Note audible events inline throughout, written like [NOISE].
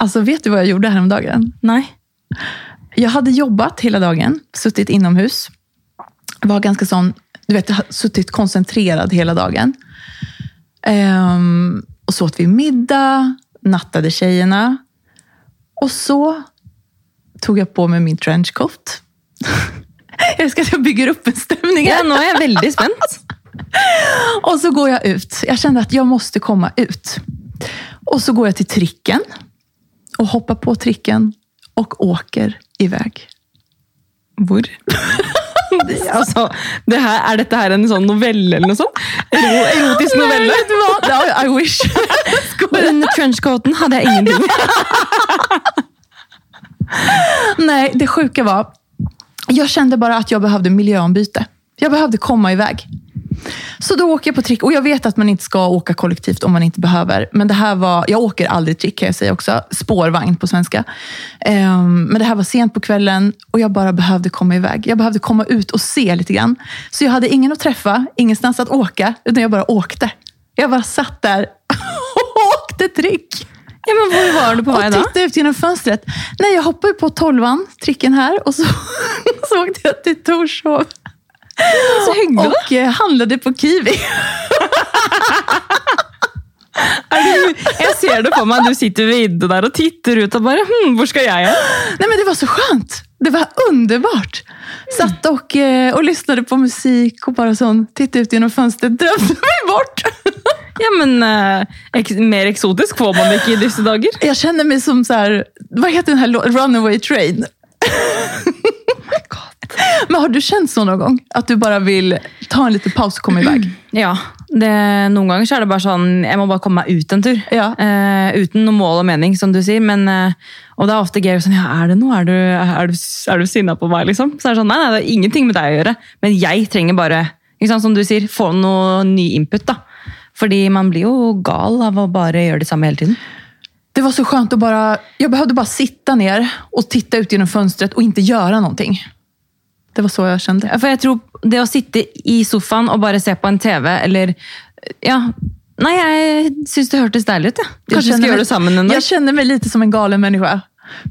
Alltså, vet du vad jag gjorde häromdagen? Nej. Jag hade jobbat hela dagen, suttit inomhus. Var ganska sån, du vet, jag suttit koncentrerad hela dagen. Ehm, och så åt vi middag, nattade tjejerna. Och så tog jag på mig min trenchcoat. [LAUGHS] jag älskar att jag bygger upp en stämning. Ja, nå er jeg veldig spent. [LAUGHS] Och så går jag ut. Jag kände att jag måste komma ut. Och så går jag till tricken och hoppar på tricken och åker iväg. Hvor? altså, [LAUGHS] det her, er dette her en sånn novelle eller noe sånt? Ero, erotisk? Ja, I wish. [LAUGHS] Og under trenchcoaten hadde jeg ingenting. [LAUGHS] Nej, det sjuka var, jag kände bara att jag behövde miljöombyte. Jag behövde komma iväg. Så då åker jag på trick. Och jag vet att man inte ska åka kollektivt om man inte behöver. Men det här var, jag åker aldrig trick kan jag säga också. Spårvagn på svenska. Ehm, men det här var sent på kvällen och jag bara behövde komma iväg. Jag behövde komma ut och se lite grann. Så jag hade ingen att träffa, ingenstans att åka. Utan jag bara åkte. Jag bara satt där [LAUGHS] och åkte trick. Ja, men Hvor var du på vei Och da? tittade ut genom fönstret. Nej, jag hoppade på tolvan, tricken här, och så, [LAUGHS] så åkte jag till Torshov. [LAUGHS] Så hyggelig, da. Och eh, handlade på Kiwi. [LAUGHS] Du, jeg ser det for meg, du sitter ved Idde der og titter ut og bare hm, hvor skal jeg hen? Nej, men det var så skönt. Det var underbart. Satt och, eh, och lyssnade på musik och bara sån, tittade ut genom fönstret, drömde mig bort. Ja, men eh, ek, Mer eksotisk får man ikke i disse dager. Jag kände mig som så här, vad heter den här Runaway Train? Men har du känt så någon gång? Att du bara vill ta en liten paus och komma [CLEARS THROAT] iväg? Ja, det, Noen ganger så er det bare sånn Jeg må bare komme meg ut en tur. Ja. Eh, uten noe mål og mening, som du sier. Men, eh, og det er ofte gøy sånn Ja, er det noe? Er du, er du, er du sinna på meg, liksom? Så er det sånn, nei, nei, det har ingenting med deg å gjøre. Men jeg trenger bare, ikke sant, som du sier, få noe ny input. da. Fordi man blir jo gal av å bare gjøre det samme hele tiden. Det var så skönt att bara, jag behövde bara sitta ner och titta ut genom fönstret och inte göra någonting. Det var så jag kände. Ja, For jeg tror det å sitte i sofaen og bare se på en TV, eller Ja. Nei, jeg syns det hørtes deilig ut. Ja. Jag skal mig- gjøre det sammen en dag. Jag känner mig lite som en galen människa.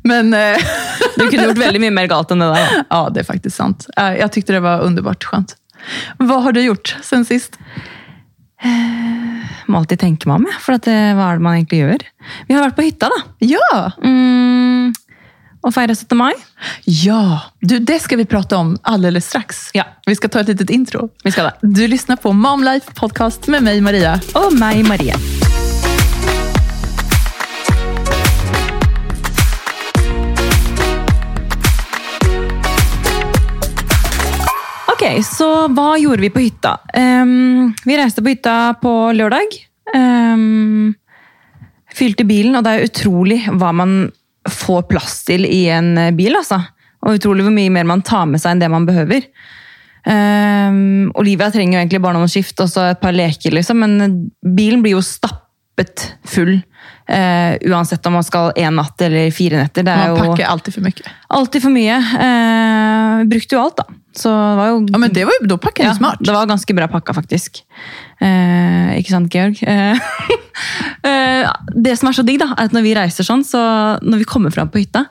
Men eh, [LAUGHS] Du kunne gjort veldig mye mer galt enn det da. [LAUGHS] ja, det är faktiskt sant. Eh, Jag tyckte det var underbart skönt. Vad har du gjort sen sist? Må alltid tenke meg om, jeg. For at det, hva er det man egentlig gjør? Vi har vært på hytta, da. Ja, Mm, og feira 17. mai. ja. Du, det ska vi prata om alldeles strax. Ja. Vi ska ta ett litet intro. Vi det. Du lyssnar på Mom Life Podcast med mig, Maria. Og meg, Marie. Ok, så hva gjorde vi på hytta? Ehm, vi reiste på hytta på lørdag. Ehm, fylte bilen, og det er utrolig hva man få plass till i en eh, bil. Alltså. Och otroligt hur mycket mer man tar med sig än det man behöver. Um, ehm, Olivia trenger jo egentlig bare noen skift och så ett par leker, liksom, men bilen blir ju stappet full eh, uansett om man skal én natt eller fire netter. Det Man packar alltid för mycket. alltid for mye. Eh, brukte jo alt, da. Så det var jo Ja, men det var ju, då packar du ja, smart. Det var ganske bra pakka, faktisk. Eh, ikke sant, Georg? [LAUGHS] Det som er så digg, da, er at når vi reiser sånn, så når vi kommer fram på hytta,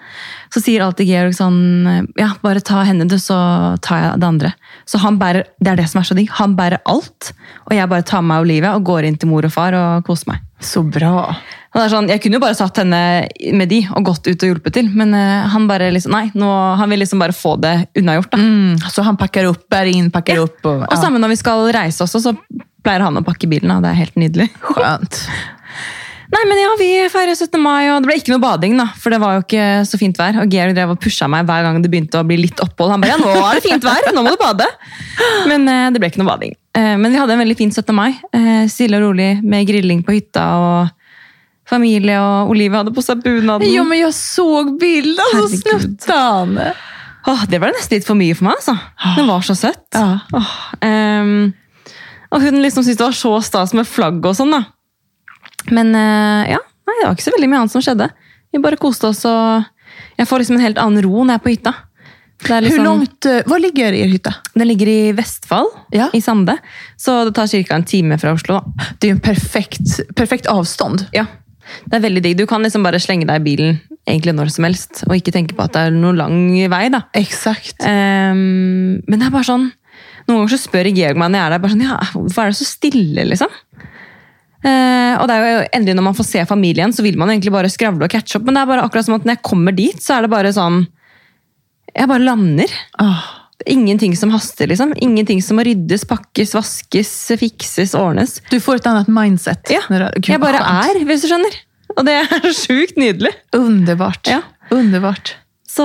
så sier alltid Georg sånn Ja, bare ta henne, du, så tar jeg det andre. Så han bærer, Det er det som er så digg. Han bærer alt, og jeg bare tar meg Olivia og går inn til mor og far og koser meg. Så bra. Og sånn, Jeg kunne jo bare satt henne med de og gått ut og hjulpet til, men eh, han bare liksom, nei, nå, han vil liksom bare få det unnagjort. Mm, så han packar upp, bär in, packar Ja. upp. Och, Og samme når vi skal reise også, så pleier han å pakke bilen. og Det er helt nydelig. Skönt. Nei, men ja, Vi feirer 17. mai, og det ble ikke noe bading, da, for det var jo ikke så fint vær. Og Georg drev og pusha meg hver gang det begynte å bli litt opphold. Han bare, ja, nå er det fint vær, nå må du bade. Men eh, det ble ikke noe bading. Eh, men vi hadde en veldig fin 17. mai. Eh, stille og rolig med grilling på hytta. og Familie og Olivia hadde på seg bunaden. Jo, men jag såg bilden, så Herregud. snuttan. Åh, det ble nesten litt for mye for meg. altså. Den var så søtt. Ja. Åh, ehm, og hun liksom syntes det var så stas med flagg og sånn. da. Men eh, ja, det var ikke så veldig mye annet som skjedde. Vi bare koste oss, og jeg får liksom en helt annen ro når jeg er på hytta. Er Hur liksom, långt, eh, var ligger er hytta? Den ligger i Vestfold, Ja. i Sande. Så det tar ca. en time fra Oslo. Det är ju en perfekt, perfekt avstånd. Ja. Det er veldig digg. Du kan liksom bare slenge deg i bilen egentlig når som helst, og ikke tenke på at det er noe lang vei. da. Exakt. Ehm, men det er bare sånn Noen ganger så spør Georg meg når jeg er der, bare sånn, ja, hvorfor er det så stille, liksom? Eh, og det er jo endelig Når man får se familien, så vil man egentlig bare skravle og catche opp. Men det er bare akkurat som at når jeg kommer dit, så er det bare sånn Jeg bare lander. Er Ingenting som haster, liksom. Ingenting som må ryddes, pakkes, vaskes, fikses, ordnes. du får ett annat mindset. Ja, jeg bare er, hvis du skjønner. Og det er [LAUGHS] sjukt nydelig. Underbart. Ja. Underbart. Så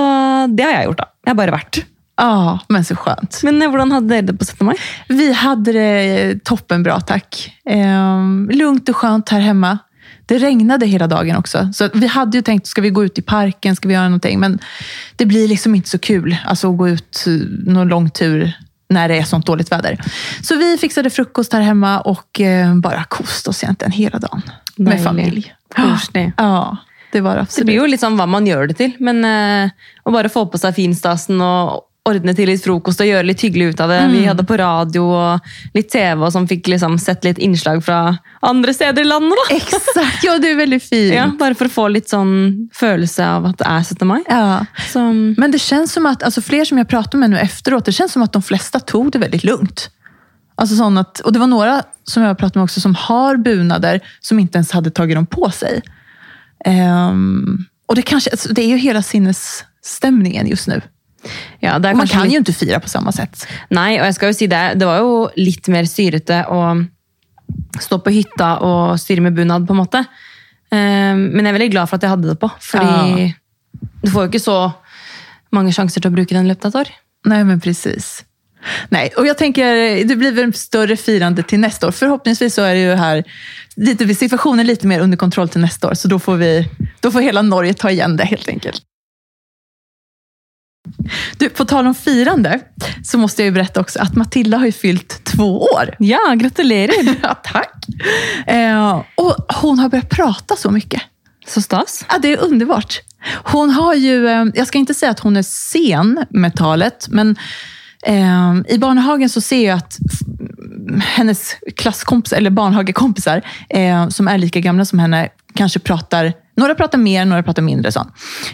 det har jeg gjort, da. Jeg har bare vært. Ja, men så skönt. Men eh, hadde dere det på 17. mai? Vi hade det toppenbra tack. Ehm, lugnt och skönt här hemma. Det regnade hela dagen också. Så att vi hade ju tänkt, ska vi gå ut i parken, ska vi göra någonting? Men det blir liksom inte så kul alltså, att gå ut eh, någon lång tur när det är sånt dåligt väder. Så vi fixade frukost här hemma och eh, bara kost oss egentligen hela dagen. Med Deilig. familj. [GASPS] Ja, det var det blir litt sånn hva man gjør det til. Men eh, å bare få på seg finstasen og ordne til litt frokost og gjøre litt hyggelig ut av det. Vi hadde på radio og litt TV og som fikk liksom sett litt innslag fra andre steder i landet. da. Exakt, [LAUGHS] ja det är väldigt fint. Ja, bare for å få litt sånn følelse av at det er 17. mai. Ja. Så, Men det känns som att, alltså fler som jag pratar med nu efteråt, det känns som att de flesta tog det väldigt lugnt. Alltså sån att, och det var några som jag pratade med också som har bunader som inte ens hade tagit dem på sig. Ehm, och det, kanske, alltså det är ju hela sinnesstämningen just nu. Ja, Och man kan litt- ju inte fira på samma sätt. Nei, og jeg skal jo si det, det var jo litt mer syrete å stå på hytta og styre med bunad, på en måte. Eh, Men jeg er veldig glad for at jeg hadde det på, fordi du får jo ikke så mange sjanser til å bruke den et år. Nej, men precis. Nej, och jag tänker det blir väl större firande till nästa år. Förhoppningsvis så är det ju här lite, situationen lite mer under kontroll till nästa år. Så då får, vi, då får hela Norge ta igen det helt enkelt. Du, på tal om firande så måste jag ju berätta också att Matilda har ju fyllt två år. Ja, gratulerer! [LAUGHS] Ja, tack. Eh, och hon har börjat prata så mycket. Så stas. Ja, det är underbart. Hon har ju, eh, jag ska inte säga att hon är sen med talet, men eh, i Barnehagen så ser jag att f- hennes klasskompisar, eller barnhagekompisar, eh, som är lika gamla som henne, kanske pratar, några pratar mer, några pratar mindre. Sånt.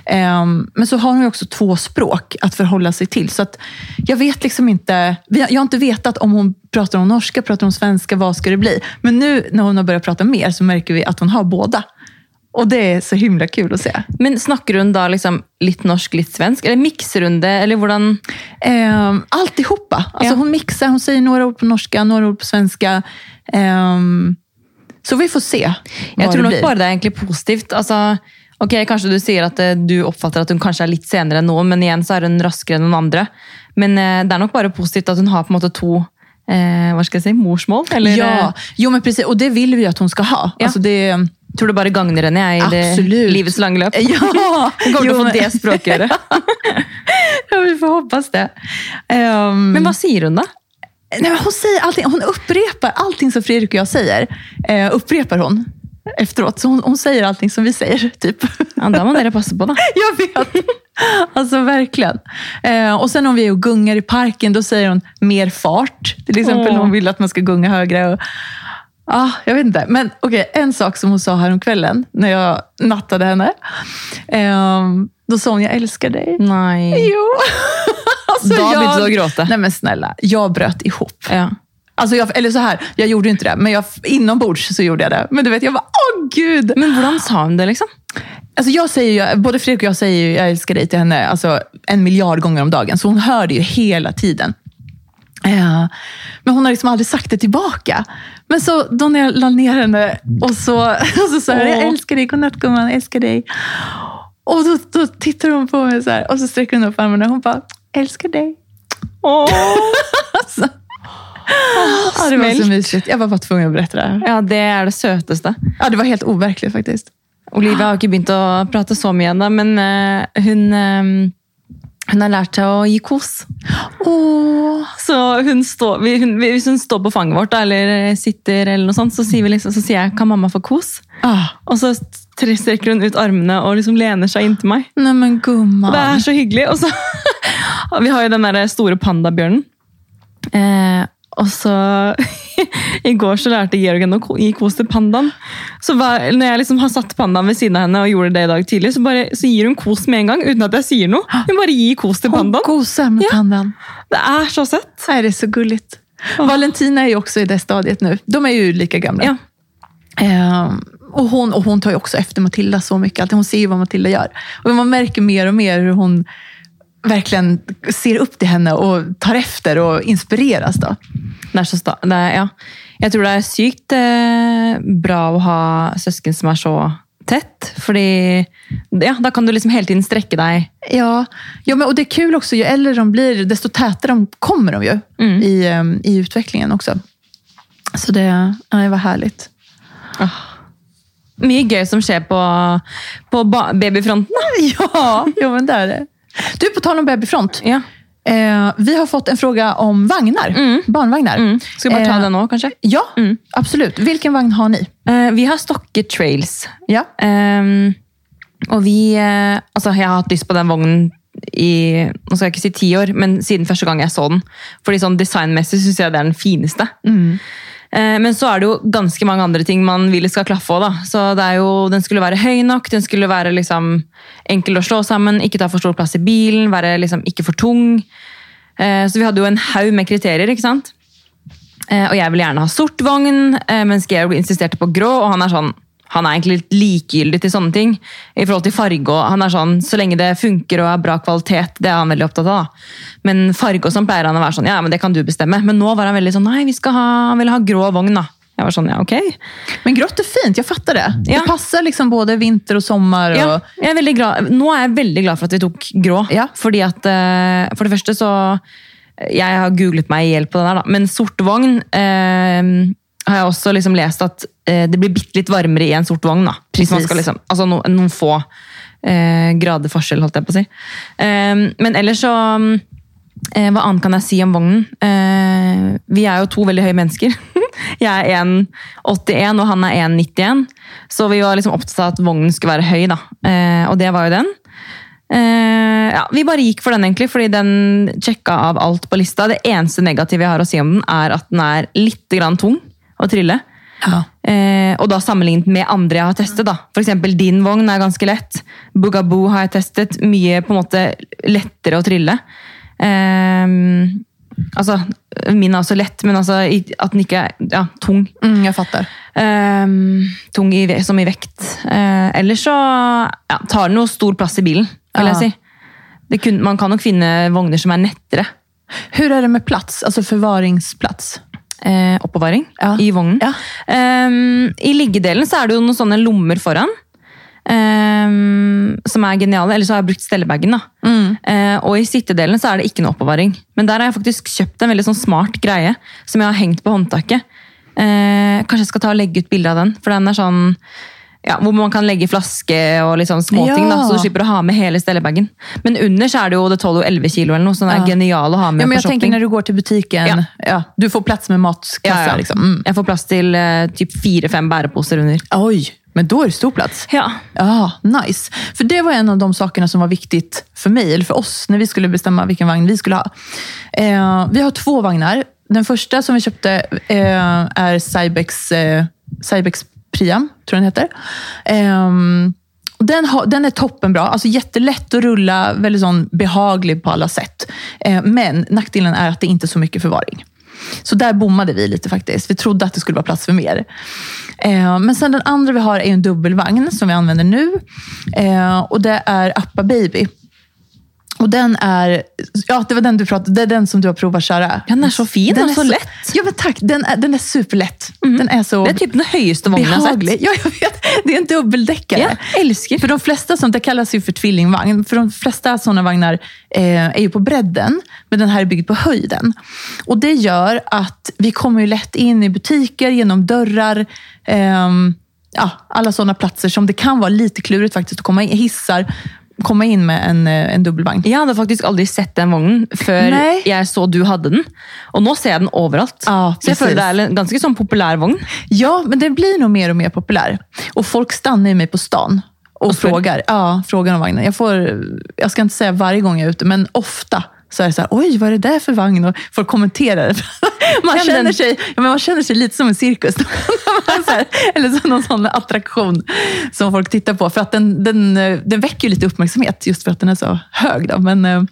Eh, men så har hon ju också två språk att förhålla sig till. Så att jag vet liksom inte, jag har inte vetat om hon pratar om norska, pratar om svenska, vad ska det bli? Men nu när hon har börjat prata mer så märker vi att hon har båda. Och det är så himla kul att se. Men snakker hun da liksom litt norsk, litt svensk? Eller mikser hun det, eller hvordan Eh, alltihopa. Alltså Ja. Hon mixar, hon säger några ord på norska, några ord på svenska. Ehm, så vi får se vad tror det nok blir. bare det er egentlig positivt. Altså, ok, Kanskje du sier at eh, du oppfatter at hun kanskje er litt senere enn noen, men igjen så er hun raskere enn noen andre. Men eh, det er nok bare positivt at hun har på en måte to eh, hva skal jeg si, morsmål. Eller, Ja, jo men precis. Och det vill vi ju att hon ska ha. Ja. Alltså det, tror det bare gagner henne i det Absolut. livets lange løp. ja, [LAUGHS] Hun kommer [LAUGHS] jo, å få det språkøret. [LAUGHS] ja, vi får hoppas det. Ehm, Men hva sier hun, da? Nej, hon säger allting, hon upprepar allting som Fredrik och jag säger. Eh, upprepar hon efteråt. Så hon, hon säger allting som vi säger, typ. Ja, Da må dere passe på. [LAUGHS] Jag vet. Alltså verkligen. Eh, och sen om vi är och gungar i parken, då säger hon mer fart. Till exempel när hon vill att man ska gunga högre. Och, ah, jag vet inte. Men okej, en sak som hon sa här om kvällen när jag nattade henne. Eh, då sa hon, jag älskar dig. Nei. Jo. [LAUGHS] alltså, Da begynte du å gråte. Nej men snälla, jag bröt ihop. Ja. Alltså jag, eller så här, jag gjorde inte det, men jag, inombords så gjorde jag det. Men du vet, jag bara, åh gud. Men hvordan sa hun det, liksom? Alltså jag säger ju, både Fredrik och jag säger ju jag älskar dig till henne alltså en miljard gånger om dagen. Så hon hör det ju hela tiden. Eh, Men hon har liksom aldrig sagt det tillbaka. Men så då när jag la ner henne och så, [LAUGHS] och så sa jag, jag älskar dig, godnatt gumman, jag älskar dig. Och då, då tittar hon på mig så här och så sträcker hon upp armarna och hon bara, älskar dig. [LAUGHS] Alltså. ja, det var så mysigt. Jag var bara tvungen att berätta det här. Ja, det er det søteste. Ja, det var helt overkligt faktiskt. Olivia har ikke begynt å prate så mye ennå, men eh, hun, eh, hun har lært seg å gi kos. Åh. Så hun står, vi- hun, hvis hun står på fanget vårt eller sitter, eller noe sånt, så sier, vi liksom, så sier jeg 'kan mamma få kos'? Ah. Og så tre- strekker hun ut armene og liksom lener seg inntil meg. Nej men gumman. Det er så hyggelig. Og så, [LAUGHS] vi har jo den der store pandabjørnen. Eh, og så [LAUGHS] Igår så lärde Jörgen att ge kos till pandan. Så var, när jag liksom har satt pandan vid sidan av henne och gjorde det idag tidigt så, bara, så ger hon kos med en gång utan att jag säger något. Hon bara ger kos till Hon pandan. gosar med Ja. pandan. Det är så sött. Det är så gulligt. Valentina är ju också i det stadiet nu. De är ju lika gamla. Ja. Ehm, och, hon, och hon tar ju också efter Matilda så mycket. Alltid. Hon ser ju vad Matilda gör. Och man märker mer och mer hur hon verkligen ser upp till henne och tar efter och inspireras. Då. Det är så sta det är, ja. Jag tror det är sykt eh, bra att ha syskon som är så tätt. För ja, då kan du liksom hela tiden sträcka dig. Ja, ja men, och det är kul också. Ju äldre de blir, desto tätare de kommer de ju Mm. i, ehm, i utvecklingen också. Så det, ja, det var härligt. Mycket gøy som sker på, på ba- babyfronten. [LAUGHS] Ja, jo, men det är det. Du, på tal om babyfront. Ja. Eh, vi har fått en fråga om vagnar. Barnvagnar. Mm. Ska vi bara ta Eh, den nu kanske? Ja, absolut. Vilken vagn har ni? Eh, vi har Stokke Trails. Ja. Ehm, og vi eh, Altså, jeg har hatt lyst på den vognen i nå skal jeg ikke si ti år, men siden første gang jeg så den. Fordi sånn designmessig syns jeg det er den fineste. Eh, Eh, men så er det jo ganske mange andre ting man vil skal klaffe òg. Så det er jo, den skulle være høy nok, den skulle være liksom enkel å slå sammen, ikke ta for stor plass i bilen, være liksom ikke for tung. Eh, så vi hadde jo en haug med kriterier, ikke sant. Eh, og jeg ville gjerne ha sort vogn, mens Georg insisterte på grå, og han er sånn han er egentlig litt likegyldig til sånne ting. I forhold til farge og han er sånn, Så lenge det funker og er bra kvalitet, det er han veldig opptatt av. da. Men farge og sånn pleier han å være sånn, ja, men det kan du bestemme. Men nå var han veldig sånn, nei, vi skal ha, han ville ha grå vogn. da. Jeg var sånn, ja, ok. Men grått är fint, jag fattar det. Ja. Det passar liksom både vinter och sommar. Och... Ja, jeg er veldig glad. Nå er jeg veldig glad for at vi tok grå. Ja. Fordi at, eh, For det første så Jeg har googlet meg i hjel på der, da. Men sort vogn eh, har jeg også liksom lest at eh, det blir bitte litt varmere i en sort vogn. da. Hvis man Precis. skal liksom, altså no, få eh, grader forskjell, holdt jeg på å si. Eh, men ellers så eh, Hva annet kan jeg si om vognen? Eh, vi er jo to veldig høye mennesker. [LAUGHS] Jeg er 1,81 og han er 1,91. Så vi var liksom opptatt av at vognen skulle høy, da. Eh, og det var jo den. Eh, ja, vi bare gikk for den, egentlig, fordi den sjekka av alt på lista. Det eneste negative jeg har å si om den, er at den er litt grann tung å trille. Ja. Eh, og da sammenlignet med andre jeg har testet. da. Eksempel din vogn er ganske lett. Bugaboo har jeg testet. Mye på en måte lettere å trille. Eh, altså, min er også lett, men altså, at den ikke er ja, tung. Mm, jag fattar. Eh, tung i, som i vekt. Eh, ellers så ja, tar den jo stor plass i bilen, vil jeg si. Kun, man kan nok finne vogner som er nettere. Hur är det med plats, alltså förvaringsplats? Eh, oppbevaring Ja. i vognen. Ja. Ehm, I liggedelen så er det jo noen sånne lommer foran. ehm, som er geniale. Eller så har jeg brukt stellebagen. Mm. Eh, og i sittedelen så er det ikke noe oppbevaring. Men der har jeg faktisk kjøpt en veldig sånn smart greie som jeg har hengt på håndtaket. Eh, kanskje jeg skal ta og legge ut bilde av den, for den er sånn ja, hvor man kan legge flaske og sånn småting, da, Ja. så du slipper å ha med hele stellebagen. Men under så er det jo det tåler jo 11 kilo eller noe, så den er Ja. genial å ha med Ja, men på jag tänker shopping. när du går till butiken, Ja. du får plats med ja. Liksom. Mm. Jeg får plass til eh, typ fire-fem bæreposer under. Oj, men då är det stor plats. Ja. Ja, nice. För det var en av de sakerna som var viktigt för mig, eller för oss, när vi skulle bestämma vilken vagn vi skulle ha. Eh, vi har två vagnar. Den första som vi köpte eh, är Cybex, eh, Cybex Priam, tror jag den heter. Um, och den, ha, den är toppenbra. Alltså jättelätt att rulla, väldigt sån behaglig på alla sätt. Eh, men nackdelen är att det inte är så mycket förvaring. Så där bommade vi lite faktiskt. Vi trodde att det skulle vara plats för mer. Eh, men sen den andra vi har är en dubbelvagn som vi använder nu. Eh, och det är Appa Baby. Och den är, ja det var den du pratade, det är den som du har provat köra. Den är så fin Den och är så lätt. Ja men tack, den är, den är superlätt. Den är så Det er typ den jeg har behaglig. sett. [LAUGHS] Ja, jag vet. Det är en dubbeldäckare. Ja, elsker. För de flesta som, det kallas ju för tvillingvagn. För de flesta sådana vagnar eh, är ju på bredden, men den här är byggd på höjden. Och det gör att vi kommer ju lätt in i butiker, genom dörrar, ehm, ja, alla sådana platser som det kan vara lite klurigt faktiskt att komma in, hissar, komma in med en, eh, en dubbelvagn. Jeg hadde faktisk aldri sett den vognen før Nei. jeg så du hadde den. Og nå ser jeg den overalt. Ja, så precis. føler det er en ganske sånn populær vogn. Ja, men det blir nog mer och mer populär. Och folk stannar ju mig på stan och, Och frågar? frågar, ja, frågar om vagnen. Jag, får, jag ska inte säga varje gång jag är ute, men ofta så är det så här, oj vad är det där för vagn? Och folk kommenterar. [LAUGHS] Man, känner den- sig, ja, men man känner sig lite som en cirkus. [LAUGHS] så här, eller som någon sån attraktion som folk tittar på. För att den, den, eh, den väcker ju lite uppmärksamhet just för att den är så hög. Då. Men, eh,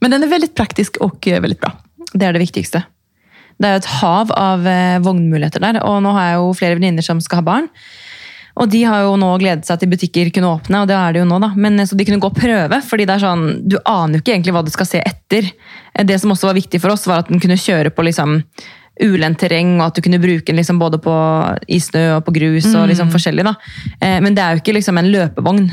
men den är väldigt praktisk och eh, väldigt bra. Det er det viktigste. Det er jo et hav av eh, vognmuligheter der. Og nå har jeg jo flere venninner som skal ha barn. Og de har jo nå gledet seg til butikker kunne åpne, og det er det jo nå, da. Men eh, så de kunne gå og prøve, fordi det er sånn, du aner jo ikke egentlig hva du skal se etter. Eh, Det som også var viktig for oss, var at den kunne kjøre på liksom ulendt terreng, og at du kunne bruke den liksom både på, i snø og på grus og liksom forskjellig. da. Eh, Men det er jo ikke liksom en løpevogn.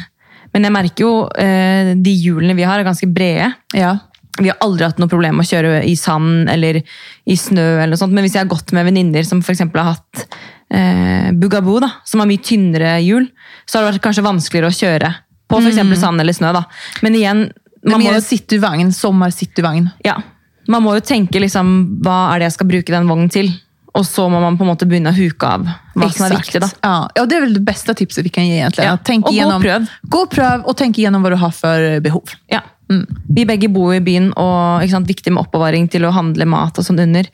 Men jeg merker jo eh, de hjulene vi har, er ganske brede. Ja. Vi har aldri hatt noe problem med å kjøre i sand eller i snø. eller noe sånt. Men hvis jeg har gått med venninner som eksempel har hatt eh, Bugaboo, da, som har mye tynnere hjul, så har det vært kanskje vanskeligere å kjøre på for eksempel sand eller snø. Da. Men igjen, man må, mer en jo, cityvagn, sommar-cityvagn. ja, man må jo tenke liksom, hva er det jeg skal bruke den vognen til. Og så må man på en måte begynne å huke av hva som er viktig. da. Ja. ja, det är väl det bästa tipset vi kan ge egentligen. Ja. Att tänk Och gå och igenom, pröv. Gå och pröv och tänk igenom vad du har för behov. Ja. Vi begge bor i byen, og ikke sant, viktig med oppbevaring til å handle mat og sånn under.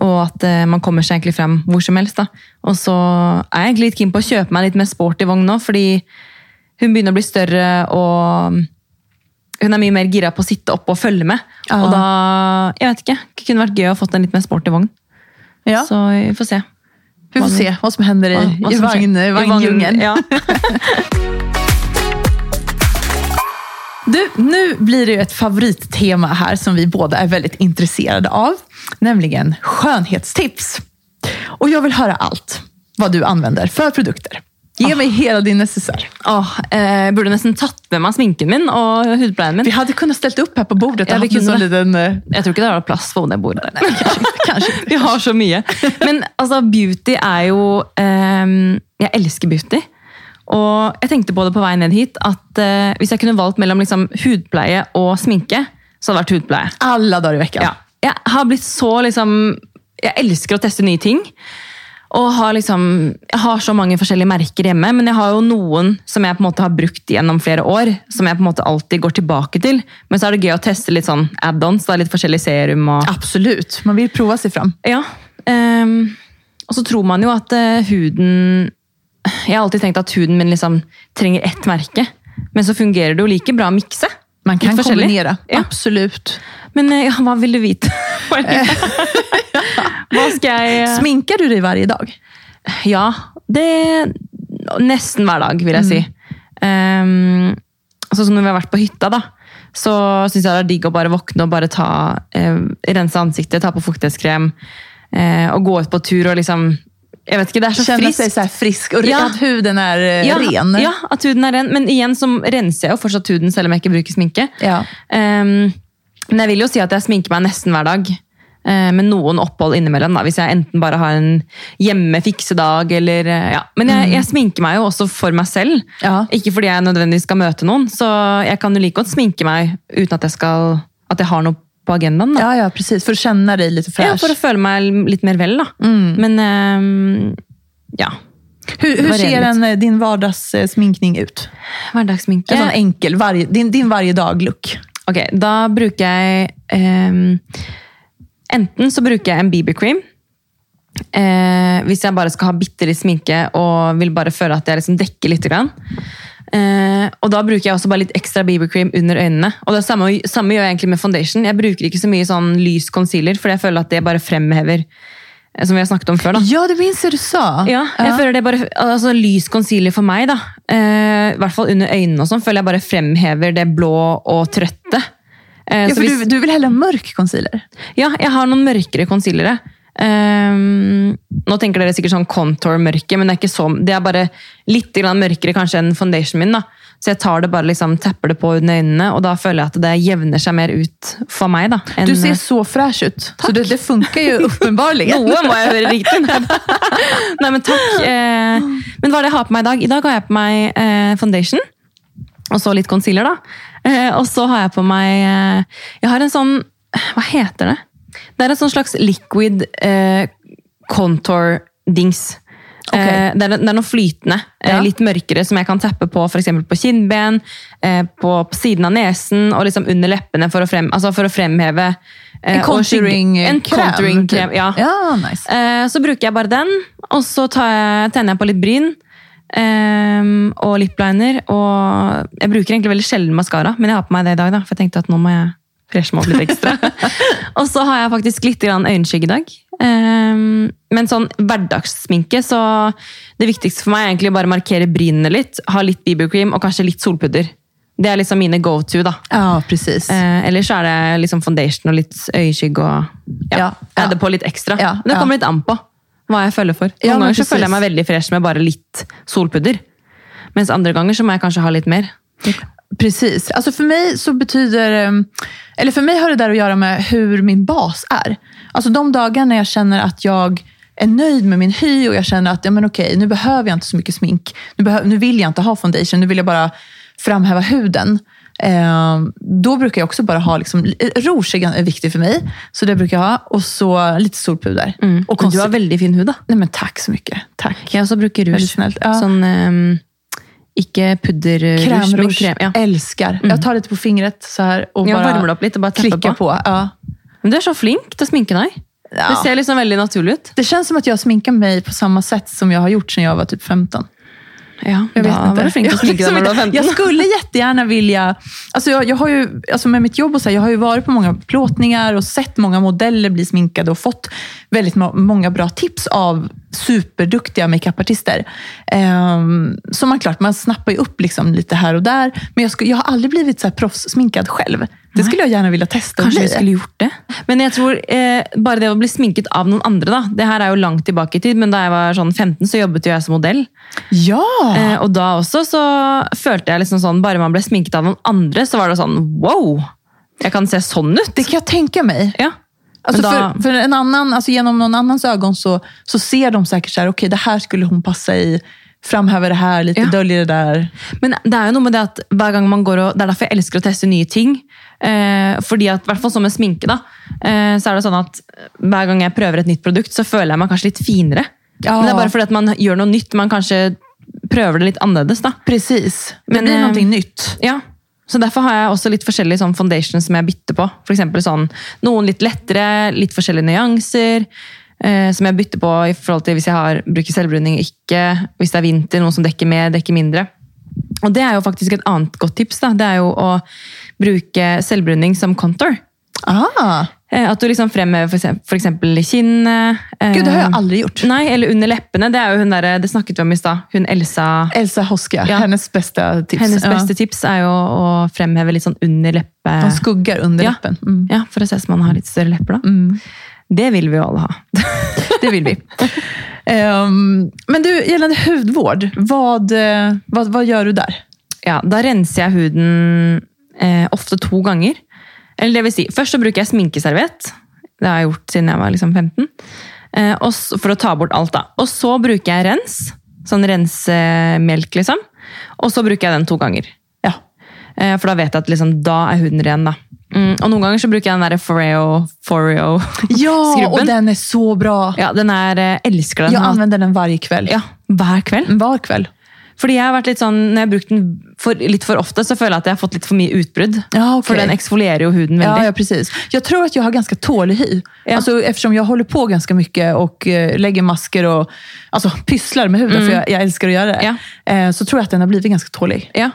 Og at eh, man kommer seg egentlig frem hvor som helst. da. Og så er jeg egentlig litt keen på å kjøpe meg litt mer sporty vogn nå, fordi hun begynner å bli større, og hun er mye mer gira på å sitte oppe og følge med. Ja. Og da, jeg vet ikke, det kunne vært gøy å fått en litt mer sporty vogn. Ja. Så vi får se. Vi får se vad som händer i, Hva- hva i, vagn, I. Ja. [LAUGHS] [LAUGHS] Du, nu blir det ju ett favorittema här som vi båda är väldigt intresserade av. Nämligen skönhetstips. Och jag vill höra allt vad du använder för produkter. Ge mig hela din necessär. Åh, eh, burde nesten tatt med meg sminken min og hudpleien min. Vi hade kunnat ställt upp här på bordet och Ja, vi kunde liten... eh, Jeg tror ikke det har plass på det bordet. Nej, kanske inte. Kanske inte. [LAUGHS] Vi har så mye. Men altså, beauty er jo ehm, Jeg elsker beauty. Og jeg tenkte på det på vei ned hit, at eh, hvis jeg kunne valgt mellom liksom, hudpleie og sminke, så hadde det vært hudpleie. Alla dagar i veckan. Ja. Jeg har blitt så liksom Jeg elsker å teste nye ting. Og har liksom, jeg har så mange forskjellige merker hjemme, men jeg har jo noen som jeg på måte har brukt gjennom flere år, som jeg på måte alltid går tilbake til. Men så er det gøy å teste litt sånn add-ons, litt forskjellig serum og Absolut, man vill prova sig fram. ja. ehm, og så tror man jo at eh, huden Jeg har alltid tenkt at huden min liksom trenger ett merke. Men så fungerer det jo like bra å mikse. Man kan kombinera. Ja. Absolut. Men eh, ja, hva vil du vite? [LAUGHS] hva skal jeg Sminkar du dig varje dag? Ja, det Nesten hver dag, vil jeg si. Um, sånn som når vi har vært på hytta, da, så syns jeg det er digg å bare våkne og bare ta eh, rense ansiktet, ta på fuktighetskrem eh, og gå ut på tur og liksom Jeg vet ikke, det er så Känna sig friskt. så här frisk och Ja. att huden är eh, Ja, ren. ja, at huden er ren. Men igjen så renser jeg jo fortsatt huden selv om jeg ikke bruker sminke. Ja. Um, men jeg vil jo si at jeg sminker meg nesten hver dag. eh, med opphold innimellom. Da, hvis jeg enten bare har en hjemme-fiksedag eller eh, ja. Men jeg, jeg sminker meg jo også for meg selv. Ja. Ikke fordi jeg nødvendigvis skal møte noen. Så jeg kan jo like godt sminke meg uten at jeg, skal, at jeg har noe på agendaen. Da. ja, ja, precis. För att känna dig lite Ja, fräsch. for å føle meg litt mer vel, da. Men ehm, ja. Hur, hur ser en, eh, din vardagssminkning ut? Hverdagssminke. En sån enkel, varje, din, din varje dag-look. Ok, da bruker jeg ehm, Enten så bruker jeg en BB-cream. Eh, hvis jeg bare skal ha bitte litt sminke og vil bare føle at jeg liksom dekker litt. Grann. Eh, og da bruker jeg også bare litt ekstra BB-cream under øynene. Og det samme, samme gjør jeg egentlig med foundation. Jeg bruker ikke så mye sånn lys concealer, for jeg føler at det bare fremhever eh, Som vi har snakket om før. da. Ja, det minns du sa. Ja, jeg føler det bare, altså Lys concealer for meg, da, eh, i hvert fall under øynene, og sånn, føler jeg bare fremhever det blå og trøtte. Eh, Ja, för hvis- du, du vill hellre ha mörk concealer? ja, jeg har noen mørkere concealere. Ehm, nå tenker dere sikkert sånn contour-mørke, men det er så, det er bare litt grann mørkere kanskje enn foundation min. da. Så jeg tar det bare liksom, tapper det på under øynene, og da føler jeg at det jevner seg mer ut for meg. da. enn- Du ser så fräsch ut. Så det, det funkar ju [LAUGHS] uppenbarligen. Noe må jeg høre riktig. [LAUGHS] Nei, men takk. Eh, men hva er det jeg har på meg i dag? I dag har jeg på meg eh, foundation. Og så litt concealer, da. Eh, og så har jeg på meg eh, Jeg har en sånn Hva heter det? Det er en sånn slags liquid eh, contour-dings. Eh, det, er, det er noe flytende, eh, Ja. litt mørkere, som jeg kan tappe på eksempel på kinnben, eh, på, på siden av nesen og liksom under leppene for å, frem, altså for å fremheve En contouring-krem. contouring-krem, ja. ja, nice. Så bruker jeg bare den, og så tar jeg, tenner jeg på litt bryn. ehm, og lipliner. Og jeg bruker egentlig veldig sjelden maskara, men jeg har på meg det i dag, da, for jeg tenkte at nå må jeg freshe meg opp litt ekstra. [LAUGHS] og så har jeg faktisk litt øyenskygge i dag. Ehm, men sånn hverdagssminke, så det viktigste for meg er egentlig bare å markere brynene litt, ha litt BB-cream og kanskje litt solpudder. Det er liksom mine go to, da. Ja, precis. Eh, ellers så er det liksom foundation og litt øyeskygge og ja, Ja, ja. på litt ekstra. Ja, det ja. kommer litt an på hva jeg føler for. Noen Ja, men ganger så føler jeg meg veldig fresh med bare litt solpudder. Mens andre ganger så må jeg kanskje ha litt mer. Precis. Alltså för mig så betyder, eh, eller för mig har det där att göra med hur min bas är. Alltså de dagar när jag känner att jag är nöjd med min hy och jag känner att ja, men okej, nu behöver jag inte så mycket smink. Nu, nu vill jag inte ha foundation, nu vill jag bara framhäva huden. Eh, då brukar jag också bara ha, liksom, rouge är viktigt för mig, så det brukar jag ha. Och så lite solpuder. Och Men du har veldig fin hud, da. Nej, men tack så mycket. Tack. Også bruker Veldig rouge. snällt. Ja. Sånn ehm, Ikke pudderrouge, men Krämrouge. krem. Ja. Älskar. Jag tar lite på fingret så här och Ja, bara litt og bare tepper klickar på. på. Ja. Men du er så flink til å sminke deg. Ja. Det ser liksom veldig naturlig ut. Det känns som att jag sminkar mig på samma sätt som jag har gjort sedan jag var typ 15. Ja, Jag vet da inte. var flink Jag liksom inte- 15. Jag skulle jättegärna vilja... Alltså jag, jag har ju, alltså med mitt jobb och så här, jag har ju varit på många plåtningar och sett många modeller bli sminkade och fått väldigt må- många bra tips av superduktiga makeupartister. Um, så man klart, man snappar ju upp liksom lite här och där. Men jag, skulle, jag har aldrig blivit så här proffssminkad själv. Det skulle jag gärna vilja testa att bli. vi skulle gjort det. Men jeg tror eh, bare det å bli sminket av noen andre, da. Det her er jo langt tilbake i tid, men da jeg var sånn 15, så jobbet jo jeg som modell. Ja! Eh, og da også så følte jeg liksom sånn, bare man ble sminket av noen andre, så var det sånn wow! Jeg kan se sånn ut. Det kan jag tänka mig. Ja. Alltså då- för, för en annan, alltså genom någon annans ögon så, så ser de säkert så här, okej det här skulle hon passa i. Framhäver det här, lite Ja. döljer det där. Men det er jo noe med det at hver gang man går og, Det er derfor jeg elsker å teste nye ting. Eh, fordi at, i hvert fall som med sminke, da, eh, så er det sånn at hver gang jeg prøver et nytt produkt, så føler jeg meg kanskje litt finere. Ja. Men det er bare fordi at man gjør noe nytt. Man kanskje prøver det litt annerledes. da. Precis. Det Men, blir eh, någonting nytt. Ja, så därför har jag också lite forskjellige sånn foundation som jag bytter på. For eksempel sånn, noen litt lettere, litt forskjellige nyanser, eh, som jag bytter på i forhold til hvis jeg har, bruker selvbruning og ikke. Hvis det är vinter, noen som dekker mer, dekker mindre. Och det är ju faktiskt ett annat godt tips. da. Det är ju att bruke selvbruning som contour. Ah, Eh, At du liksom fremhever eksempel kinnet. eh, Gud, det har jag aldrig gjort. Nei, eller under leppene. Det er jo hun der, det snakket vi om i stad. Hun Elsa. Elsa Hoska, Ja. hennes bästa tips. Hennes Ja. beste tips er jo å fremheve litt sånn under leppe... De skuggar under Ja. läppen. Mm. Ja, for å se som man har litt større lepper. da. Mm. Det vil vi jo alle ha. [LAUGHS] Det vill vi. Ehm, men du, gällande hudvård, vad, eh, vad, vad gör du där? Ja, Da renser jeg huden eh, ofte to ganger. Eller det vil si, Først så bruker jeg sminkeserviett. Det har jeg gjort siden jeg var liksom 15. Eh, og så, for å ta bort alt. da. Og så bruker jeg rens. Sånn rensemelk, liksom. Og så bruker jeg den to ganger. Ja. Eh, for da vet jeg at liksom, da er huden ren. da. Mm, og noen ganger så bruker jeg den der Foreo, Foreo [LAUGHS] Ja, och skrubben. den är så bra. Ja, den er, eh, elsker den. Jag använder den varje kväll. ja, hver kveld. Var kväll. Fordi jeg har vært litt sånn, Når jeg har brukt den for, litt for ofte, så føler jeg at jeg har fått litt for mye utbrudd. Ja, okej. For den eksfolierer jo huden Ja, veldig. ja, precis. Jag tror att jag har ganska tålig hy. Ja. Alltså, eftersom jag håller på ganska mycket och eh, lägger masker och alltså, pysslar med huden, för jag, jag älskar att göra det, Ja. eh, så tror jag att den har blivit ganska tålig. Ja.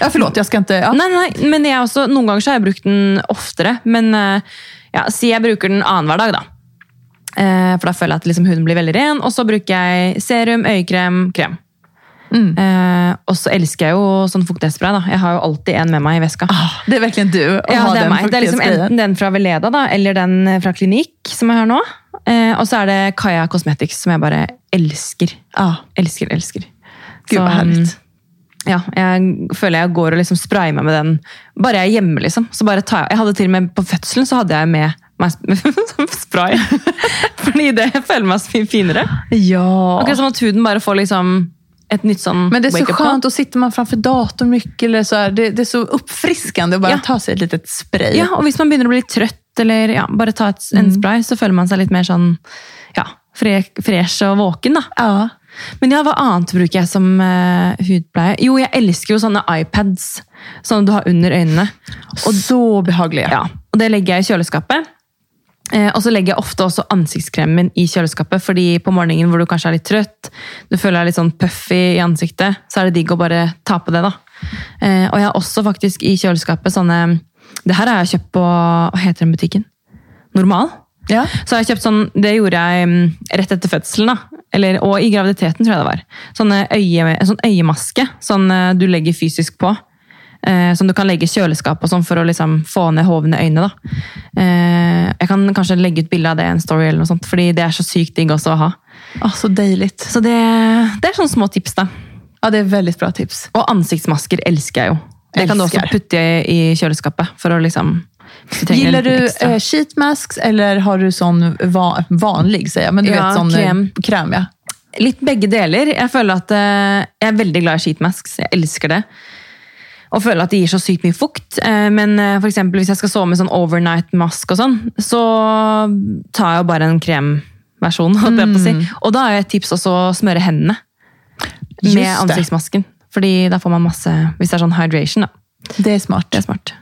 Ja, förlåt, jag ska inte... Ja. Nei, nei, men jeg også, Noen ganger så har jeg brukt den oftere. Men eh, ja, si jeg bruker den annenhver dag, da. Eh, For da føler jeg at liksom huden blir veldig ren. Og så bruker jeg serum, øyekrem, krem. Mm. Eh, og så elsker jeg jo sånn fuktighetsspray. da. Jeg har jo alltid en med meg i veska. Ah, det är verkligen du att Ja, ha det den meg. Det er liksom enten den fra Veleda da, eller den fra Klinikk, som jeg har nå. Eh, og så er det Kaja Cosmetics, som jeg bare elsker. Ja, Elsker, elsker. gud vad Så, härligt. Ja, jeg føler jeg går og liksom sprayer meg med den. Bare jeg er hjemme, liksom. Så bare tar jeg, jeg hadde til og med På fødselen så hadde jeg med meg sp- [LAUGHS] spray. [LAUGHS] Fordi det føler meg så mye finere. Ja. Akkurat som at huden bare får liksom et nytt sånn Men det är så skönt, då sitter man framför datorn mycket. Eller så här, det, det är så uppfriskande att bara Ja. ta sig ett litet spray. Ja, og hvis man å bli trøtt, eller ja, bare ta et, en Mm. spray, så føler man seg litt mer sånn Ja, fre fresh og våken. da. Ja. Men ja, hva annet bruker jeg som eh, hudpleie? Jo, jeg elsker jo sånne iPads. Sånne du har under. Och så behagliga. Ja, og det legger jeg i kjøleskapet. Eh, og så legger jeg ofte også ansiktskremen i kjøleskapet, fordi på morgenen hvor du kanskje er litt trøtt, du føler deg litt sånn puffy i ansiktet, så er det digg å bare ta på det. da. Eh, og jeg har også faktisk i kjøleskapet sånne Det her har jeg kjøpt på Hva heter den butikken? Normal. Ja. Så har jeg kjøpt sånn, Det gjorde jeg mm, rett etter fødselen, da. Eller, og i graviditeten, tror jeg det var. Sånne øye, en sånn øyemaske sånn eh, du legger fysisk på. Eh, som du kan legge i kjøleskap sånn for å liksom få ned hovne øyne. Eh, jeg kan kanskje legge ut bilde av det i en story, eller noe sånt, fordi det er så sykt digg også å ha. Åh, så dejligt. Så det, det er sånne små tips, da. Ja, det är väldigt bra tips. Og ansiktsmasker elsker jeg jo. Det kan du Elsker. putte i, kjøleskapet. for å liksom... Gillar du eh, sheet masks eller har du sån va vanlig, säger jag, men du Ja, vet sån eh, krem. kräm ja. Litt begge deler. Jeg føler at eh, jeg er veldig glad i sheet masks. Jeg elsker det. Og føler at det gir så sykt mye fukt. Eh, men eh, for eksempel hvis jeg skal sove med sånn overnight mask og sånn, så tar jeg jo bare en kremversjon. å si. Og da er jo et tips også å smøre hendene med ansiktsmasken. Fordi da får man masse Hvis det er sånn hydration, da. Det är smart. Det er smart.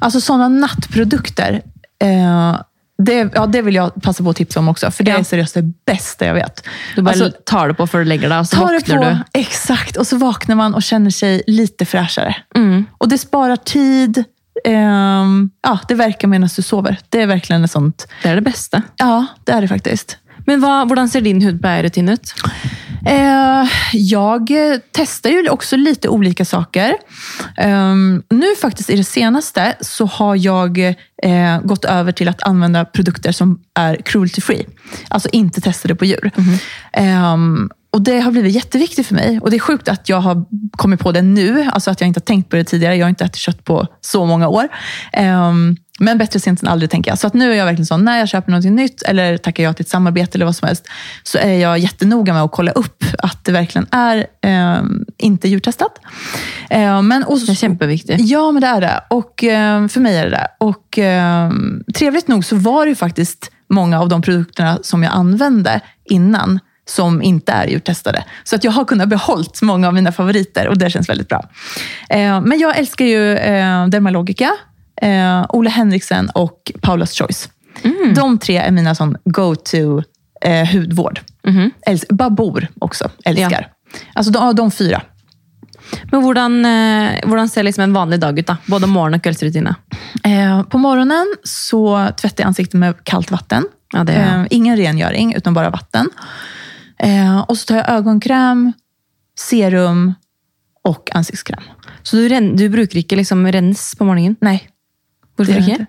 Alltså sådana nattprodukter, eh, det, ja, det vill jag passa på att tipsa om också. För det Ja. är seriöst det bästa jag vet. Du bare Alltså, tar det på før du legger deg, og så det våkner på, du. exakt, och så vaknar man och känner sig lite fräschare. Mm. Och det sparar tid. ehm, ja, det verkar medan du sover. Det är verkligen ett sånt... Det er det beste. Ja, det är det faktiskt. Men hvordan ser din hudpleierrutine ut? Eh, jag testar ju också lite olika saker. Ehm, nu faktiskt i det senaste så har jag eh, gått över till att använda produkter som är cruelty free. Alltså inte testade på djur. Ehm, och Det har blivit jätteviktigt för mig. Och Det är sjukt att jag har kommit på det nu. Alltså att jag inte har tänkt på det tidigare. Jag har inte ätit kött på så många år. Ehm, men bättre sent än aldrig, tänker jag. Så att nu är jag verkligen så, när jag köper något nytt eller tackar jag till ett samarbete eller vad som helst, så är jag jättenoga med att kolla upp att det verkligen är ehm, inte djurtestat. Ehm, men, och, Det er kjempeviktig. Ja, men det är det. Och ehm, för mig är det det. Och ehm, trevligt nog så var det ju faktiskt många av de produkterna som jag använde innan som inte är djurtestade. Så att jag har kunnat behållt många av mina favoriter och det känns väldigt bra. Eh, men jag älskar ju eh, Dermalogica, eh, Ole Henriksen och Paula's Choice. De tre är mina sån go-to eh, hudvård. Älsk- Babor också, älskar. Alltså de, de fyra. Men hvordan, eh, ser liksom en vanlig dag ut? da? Både morgen- og kveldsrutine? Eh, på morgonen så tvättar jag ansiktet med kallt vatten. Ja, det är eh, ingen rengöring, utan bara vatten. Eh, och så tar jag ögonkräm, serum och ansiktskräm. Så du, du bruker ikke liksom rens på morgenen? Nej, Gör jag inte.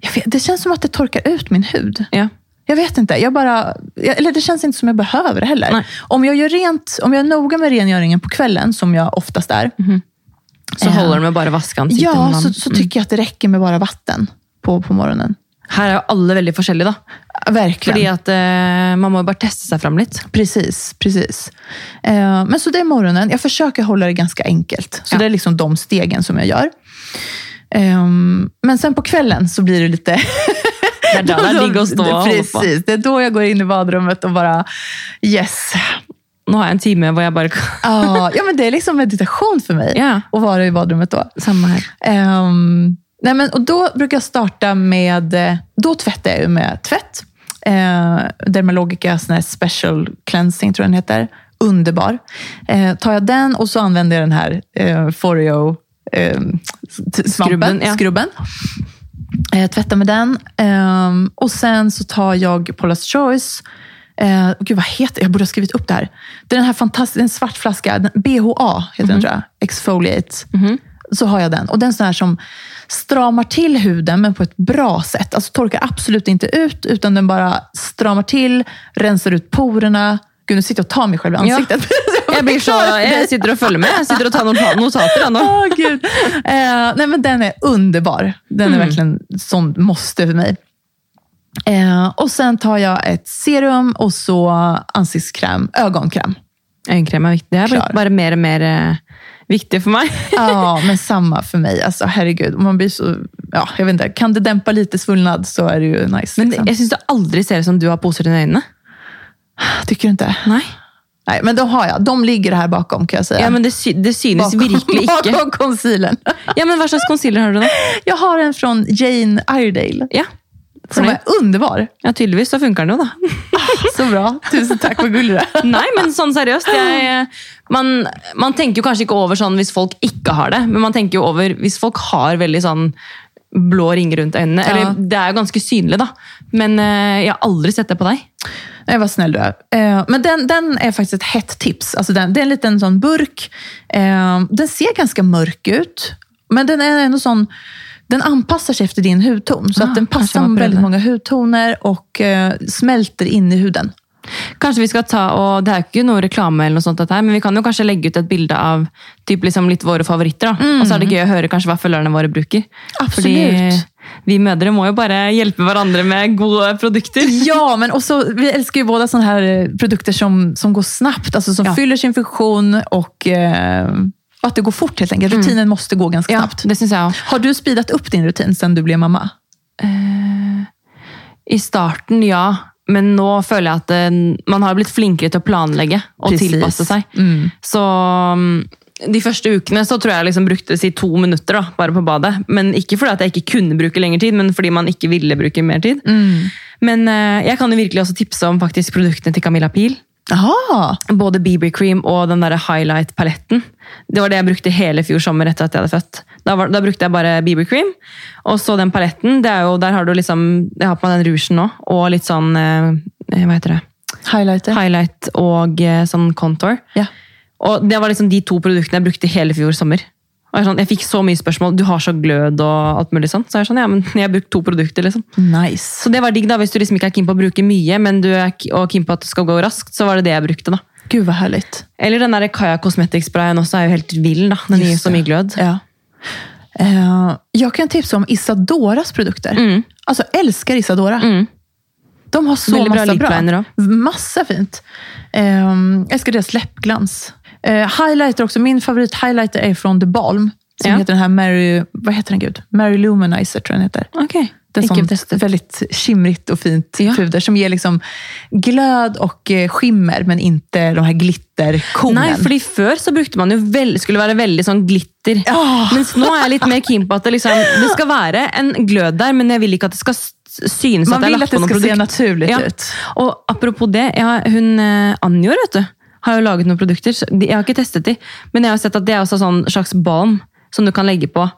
jag vet, det känns som att det torkar ut min hud. Ja. Jag vet inte. Jag bara, eller det känns inte som jag behöver det heller. Nej. Om jag, gör rent, om jag är noga med rengöringen på kvällen, som jag oftast är, Så Ja. holder det med vaske ansiktet? ja, med så, så tycker jag att det räcker med bara vatten på, på morgonen. Er jo alle veldig forskjellige, da. Verkligen. Fordi at eh, man må jo bare teste seg fram litt. Precis, precis. Eh, men så det är morgonen. Jag försöker hålla det ganska enkelt. Så Ja. det är liksom de stegen som jag gör. Ehm, men sen på kvällen så blir det lite... Det er da det er digg å stå og holde på. Precis, det är då jag går in i badrummet och bara yes. Nå har jeg en time hvor jeg bare kan Ja, men det är liksom meditation för mig Ja. att vara i badrummet då. Samme her. Ehm, nej men, och då brukar jag starta med, då tvättar jag med tvätt. Eh, Dermalogica sån här special cleansing tror jag den heter. Underbar. Eh, tar jag den och så använder jag den här eh, Foreo eh, svampen, Skrubben, ja. skrubben. Eh, tvättar med den. Ehm, och sen så tar jag Paula's Choice. Eh, gud, vad heter Jag borde ha skrivit upp det här. Det är den här fantastiska, en svart flaska. BHA heter den tror jag. Exfoliate. Så har jag den. Och den är sån här som stramar till huden, men på ett bra sätt. Alltså torkar absolut inte ut, utan den bara stramar till, rensar ut porerna. Gud, nu sitter jag och tar mig själv i Ja. [LAUGHS] Jeg, blir så, [LAUGHS] jeg sitter og følger med. Jeg sitter og tar nota- notater. Åh, gud. Eh, nej, men den är underbar. Den är verkligen sån måste för mig. Eh, och sen tar jag ett serum och så ansiktskräm, ögonkräm. Øyekrem er viktig. Det Klar. bare mer og mer eh, viktig for meg. Ja, men samma för mig. Alltså, herregud, man blir så, ja, jag vet inte, kan det dämpa lite svullnad så är det ju nice. Men liksom. jeg syns det aldri ser ut som du har poser under øynene. Tycker du inte? Nej. Nej, men de har jag. De ligger här bakom kan jag säga. Ja, men det, sy det bakom, virkelig [LAUGHS] ikke. bakom concealern. Ja, men slags concealer har du da? Jag har en från Jane Iredale. Ja. Som är underbar. Ja, tydeligvis så funker den jo, da. Så bra. Tusen tack, vad gullig du är. Nei, men sånn seriøst. Jeg, man, man tenker jo kanskje ikke over sånn hvis folk ikke har det, men man tenker jo over hvis folk har veldig sånn blå ringer rundt øynene. Ja. Eller det er jo ganske synlig, da. Men eh, jeg har aldri sett det på deg. Nej, vad snäll du är. Eh, men den, den är faktiskt ett hett tips. Alltså den, det är en liten sån burk. Eh, den ser ganska mörk ut, men den är ändå sån... Den anpassar sig efter din hudton. Så Ah, att den passar jag väldigt många hudtoner och eh, smälter in i huden. Kanskje vi skal ta, og Det er jo ikke noe reklame, eller noe sånt, her, men vi kan jo kanskje legge ut et bilde av typ liksom litt våre favoritter. da. Og så er det gøy å høre kanskje hva følgerne våre bruker. Absolut. Fordi vi mødre må jo bare hjelpe hverandre med gode produkter. [LAUGHS] Ja, men också, vi älskar ju båda sådana här eh, produkter som, som går snabbt, alltså som Ja. fyller sin funktion och eh, att det går fort helt enkelt. Rutinen måste gå ganska Ja, snabbt. det synes jeg også. Har du speedat upp din rutin sedan du blev mamma? I starten, ja. Men nå føler jeg at det, man har blitt flinkere til å planlegge og Precis. tilpasse seg. Mm. Så mm, de første ukene så tror jeg liksom brukte si to minutter da, bare på badet. Men ikke fordi at jeg ikke kunne bruke lengre tid, men fordi man ikke ville bruke mer tid. Men eh, jeg kan jo virkelig også tipse om faktisk produktene til Camilla Pil. Jaha, Både BB Cream og den der highlight-paletten. Det var det jeg brukte hele fjor sommer etter at jeg hadde født. Da, var, da brukte jeg bare BB Cream. Og så den paletten. Det er jo, der har du liksom, Jeg har på meg den rougen nå, og litt sånn eh, Hva heter det? highlighter. Highlight og eh, sånn contour. Ja. Og det var liksom de to produktene jeg brukte hele fjor sommer. Og jeg, sånn, jeg fikk så mye spørsmål. Du har så glød og alt mulig sånt. Så jeg er sånn, ja, men jeg har brukt to produkter, liksom. Nice. Så det var digg da, hvis du liksom ikke er keen på å bruke mye, men du er og keen på at det skal gå raskt, så var det det jeg brukte. da. Gud vad härligt. Eller den der Kaja Cosmetics-sprayen også er jo helt vill. da. Den gir så mye glød. Ja. Eh, jag kan tipsa om Isadoras produkter. Mm. Alltså älskar Isadora. Mm. De har så Väldigt bra massa bra. lip-liner Massa fint. Eh, älskar deras läppglans. Eh, highlighter också. Min favorit highlighter är från The Balm. Som Ja. heter den här Mary, vad heter den gud? Mary Luminizer tror jag den heter. Ok, Det är testet. väldigt skimrigt och fint Ja. puder som ger liksom glöd och eh, skimmer, men inte de här glitterkornen. Nei, fordi Før så brukte man jo vel, skulle være veldig sånn glitter. Ja. Mens nå er jeg litt mer keen på at det, liksom, det skal være en glød der, men jeg vil ikke at det skal s- synes Man at jeg vill att det ska noe se produkt. naturligt Ja. ut. Og apropos det, har, hun eh, Anjor vet du, har jo laget noen produkter. Jeg har ikke testet de, men jeg har sett at det er også sånn slags balm som du kan legge på.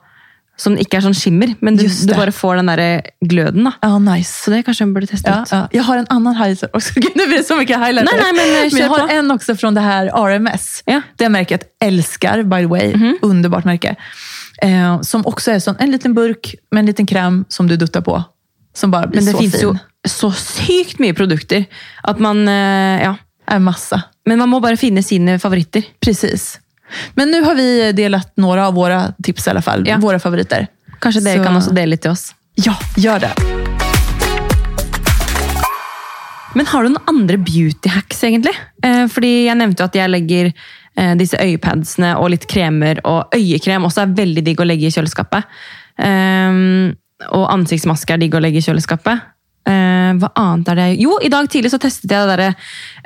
Som ikke er sånn skimmer, men du, du det. bare får den der gløden. da. Ja, nice. Så det kanskje jeg burde teste Ja, ut. ja. Jag har en annan highlighter också. Gud, nu blir det så mycket highlighter. Nej, nej, men, kör jag har på. en också från det här RMS. Ja. Det märket älskar, by the way. Underbart märke. Eh, som också är sån, en liten burk med en liten kräm som du duttar på. Som bara blir Men det så finnes fin. jo så sykt mye produkter at man eh, Ja. En massa. Men man må bare finne sine favoritter. Precis. Men nu har vi delat några av våra tips i alla fall. Ja. Våra favoriter. Kanskje dere Så- kan også dele litt til oss. Ja, gör det. Men har du noen andre beauty hacks, egentlig? Eh, fordi jeg nevnte jo at jeg legger eh, disse øyepadsene og litt kremer, og øyekrem også er veldig digg å legge i kjøleskapet. Eh, og ansiktsmaske er digg å legge i kjøleskapet. Eh, hva annet er det? Jo, i dag tidlig så testet jeg det derre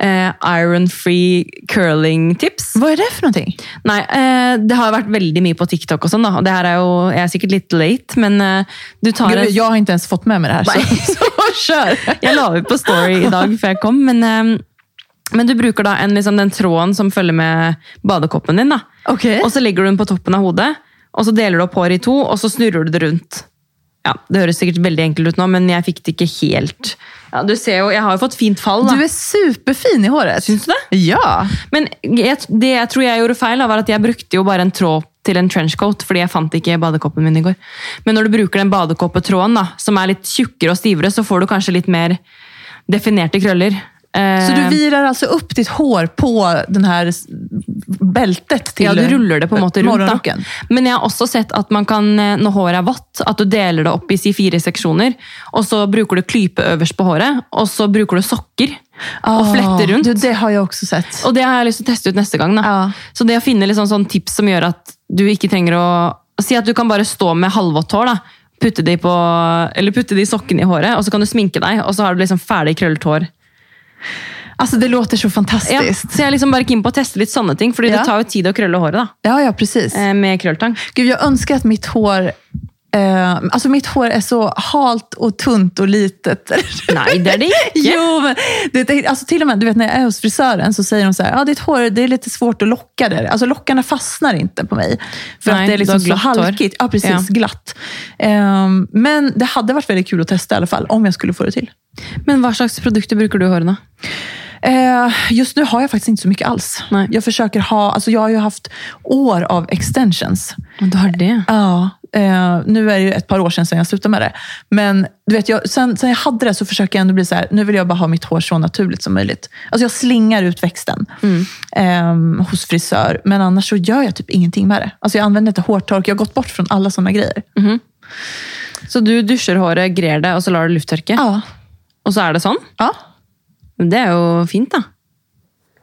eh, iron free curling tips. Vad är det för någonting? Nei, eh, det har jo vært veldig mye på TikTok og sånn, da. Og det her er jo, jeg er sikkert litt late, men eh, du tar Gud, en jag har inte ens fått med mig det här. Så, [LAUGHS] så kör! [LAUGHS] Jeg la ut på story i dag før jeg kom, men, eh, men du bruker da en, liksom, den tråden som følger med badekoppen din. da. Okej. Og så legger du den på toppen av hodet, og så deler du opp håret i to, og så snurrer du det rundt. Ja, Det høres sikkert veldig enkelt ut nå, men jeg fikk det ikke helt Ja, du ser jo, Jeg har jo fått fint fall. da. Du är superfin i håret. Syns du det? Ja. Men jeg, det jeg tror jeg gjorde feil, da, var at jeg brukte jo bare en tråd til en trenchcoat, fordi jeg fant ikke badekoppen min i går. Men når du bruker den badekoppetråden, da, som er litt tjukkere og stivere, så får du kanskje litt mer definerte krøller. Eh, Så du virar alltså upp ditt hår på den här bältet till ja, du ruller det på en måte. Da. morgonrocken? Men jeg har også sett at man kan, eh, når håret er vått, at du deler det opp i si fire seksjoner. Og så bruker du klype øverst på håret, og så bruker du sokker. og fletter rundt. Du, det har jag också sett. Og det har til å teste ut neste gang. Da. Ja. Så det å finne litt sånn, sånn tips som gjør at du ikke trenger å Si at du kan bare stå med halvvått hår. da. Putte de, på, eller putte de sokkene i håret, og så kan du sminke deg, og så har du liksom ferdig krøllet hår. Alltså det låter så Ja, fantastiskt. så jeg er liksom bare keen på å teste litt sånne ting, fordi Ja. det tar jo tid å krølle håret da, Ja, ja, precis. eh, med krølltang. Gud, jag önskar att mitt hår... Eh, alltså mitt hår är så halt och tunt och litet. Nei, det er det [LAUGHS] ikke. Jo, men det, alltså till och med du vet, när jag är hos frisören så säger de så här, ja, ditt hår det är lite svårt att locka det. Alltså lockarna fastnar inte på mig. För Nej, att det är liksom så glatt hår. halkigt. Ja, precis. Ja. Glatt. Ehm, men det hade varit väldigt kul att testa i alla fall, om jag skulle få det till. Men hva slags produkter bruker du håret da? Eh, just nu har jag faktiskt inte så mycket alls. Nej. Jag försöker ha, alltså jag har ju haft år av extensions. Du har det? Ja, eh, nu är det ju ett par år sedan, sedan jag slutade med det. Men du vet, jag, sen, sen jag hade det så försöker jag ändå bli så här, nu vill jag bara ha mitt hår så naturligt som möjligt. Alltså jag slingar ut växten eh, hos frisör, men annars så gör jag typ ingenting med det. Alltså jag använder inte hårtork, jag har gått bort från alla sådana grejer. Så du dusjer håret, grer det, og så lar du lufttørke? Ja, Og så er det sånn? ja Det er jo fint, da.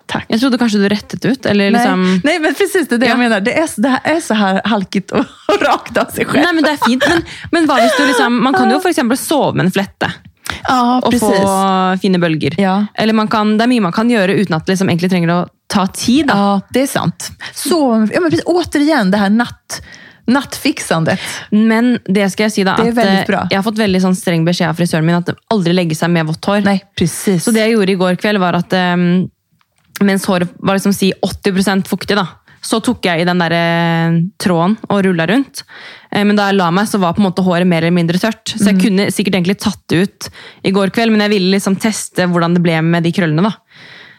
Tack. Jeg trodde kanskje du rettet ut, eller liksom Nej, nej, men precis det är det Ja. jag menar. Det är, det här är så här halkigt och, [LAUGHS] och rakt av sig själv. Nei, men det er fint. Men, men hvis du liksom Man kan jo for eksempel sove med en flette ja, og precis. få fine bølger. Ja. Eller man kan, det er mye man kan gjøre uten at det liksom egentlig trenger å ta tid. Da. Ja, det är sant. Så, ja, men precis, återigen, det här natt, nattfixandet. Men det skal jeg si da, Det at veldig eh, bra. jeg har fått veldig sånn streng beskjed av frisøren min at aldri legge seg med vått hår. Nej, precis. Så det jeg gjorde i går kveld, var at eh, mens håret var liksom si 80 fuktig, da, så tok jeg i den der eh, tråden og rulla rundt. Eh, Men da jeg la meg, så var på en måte håret mer eller mindre tørt. Så jeg kunne sikkert egentlig tatt det ut i går kveld, men jeg ville liksom teste hvordan det ble med de krøllene. da.